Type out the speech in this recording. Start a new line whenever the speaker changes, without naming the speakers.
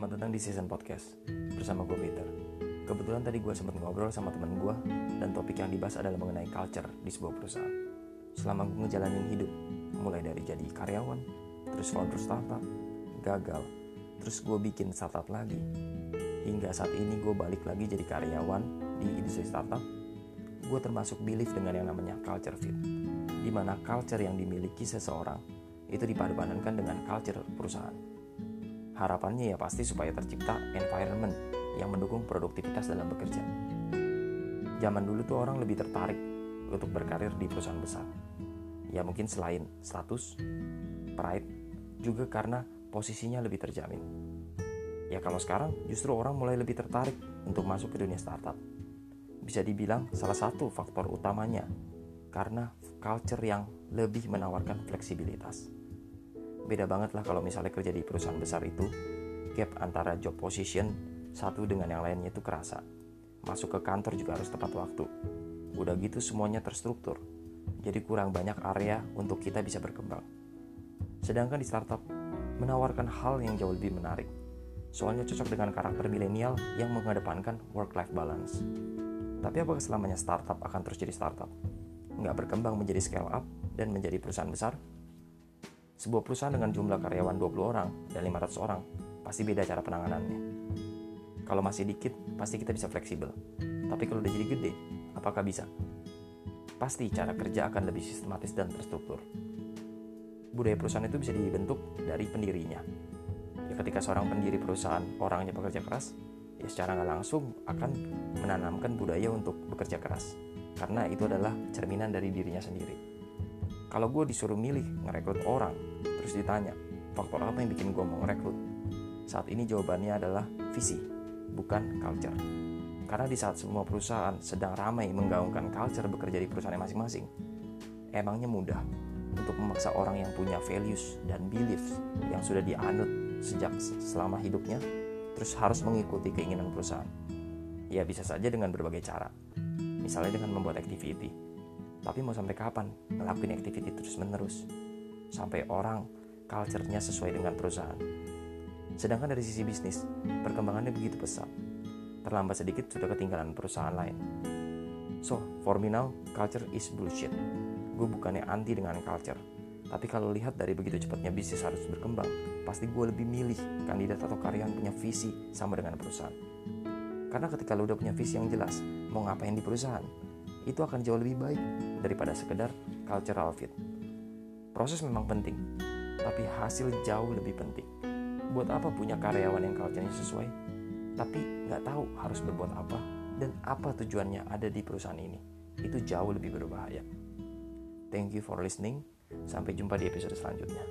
Selamat datang di season podcast bersama gue Peter. Kebetulan tadi gue sempat ngobrol sama temen gue dan topik yang dibahas adalah mengenai culture di sebuah perusahaan. Selama gue ngejalanin hidup, mulai dari jadi karyawan, terus founder startup, gagal, terus gue bikin startup lagi, hingga saat ini gue balik lagi jadi karyawan di industri startup, gue termasuk belief dengan yang namanya culture fit, di mana culture yang dimiliki seseorang itu dipadupadankan dengan culture perusahaan. Harapannya ya pasti supaya tercipta environment yang mendukung produktivitas dalam bekerja. Zaman dulu tuh orang lebih tertarik untuk berkarir di perusahaan besar. Ya mungkin selain status, pride, juga karena posisinya lebih terjamin. Ya kalau sekarang justru orang mulai lebih tertarik untuk masuk ke dunia startup. Bisa dibilang salah satu faktor utamanya karena culture yang lebih menawarkan fleksibilitas beda banget lah kalau misalnya kerja di perusahaan besar itu gap antara job position satu dengan yang lainnya itu kerasa. Masuk ke kantor juga harus tepat waktu. Udah gitu semuanya terstruktur. Jadi kurang banyak area untuk kita bisa berkembang. Sedangkan di startup menawarkan hal yang jauh lebih menarik. Soalnya cocok dengan karakter milenial yang mengedepankan work-life balance. Tapi apakah selamanya startup akan terus jadi startup? Nggak berkembang menjadi scale up dan menjadi perusahaan besar? Sebuah perusahaan dengan jumlah karyawan 20 orang dan 500 orang pasti beda cara penanganannya. Kalau masih dikit, pasti kita bisa fleksibel. Tapi kalau udah jadi gede, apakah bisa? Pasti cara kerja akan lebih sistematis dan terstruktur. Budaya perusahaan itu bisa dibentuk dari pendirinya. Ya ketika seorang pendiri perusahaan orangnya bekerja keras, ya secara nggak langsung akan menanamkan budaya untuk bekerja keras. Karena itu adalah cerminan dari dirinya sendiri kalau gue disuruh milih ngerekrut orang, terus ditanya, faktor apa yang bikin gue mau ngerekrut? Saat ini jawabannya adalah visi, bukan culture. Karena di saat semua perusahaan sedang ramai menggaungkan culture bekerja di perusahaan masing-masing, emangnya mudah untuk memaksa orang yang punya values dan beliefs yang sudah dianut sejak selama hidupnya, terus harus mengikuti keinginan perusahaan. Ya bisa saja dengan berbagai cara, misalnya dengan membuat activity, tapi mau sampai kapan ngelakuin activity terus-menerus? Sampai orang culture-nya sesuai dengan perusahaan. Sedangkan dari sisi bisnis, perkembangannya begitu pesat. Terlambat sedikit sudah ketinggalan perusahaan lain. So, for me now, culture is bullshit. Gue bukannya anti dengan culture. Tapi kalau lihat dari begitu cepatnya bisnis harus berkembang, pasti gue lebih milih kandidat atau karyawan punya visi sama dengan perusahaan. Karena ketika lo udah punya visi yang jelas, mau ngapain di perusahaan, itu akan jauh lebih baik daripada sekedar cultural fit. Proses memang penting, tapi hasil jauh lebih penting. Buat apa punya karyawan yang culture-nya sesuai, tapi nggak tahu harus berbuat apa dan apa tujuannya ada di perusahaan ini. Itu jauh lebih berbahaya. Thank you for listening. Sampai jumpa di episode selanjutnya.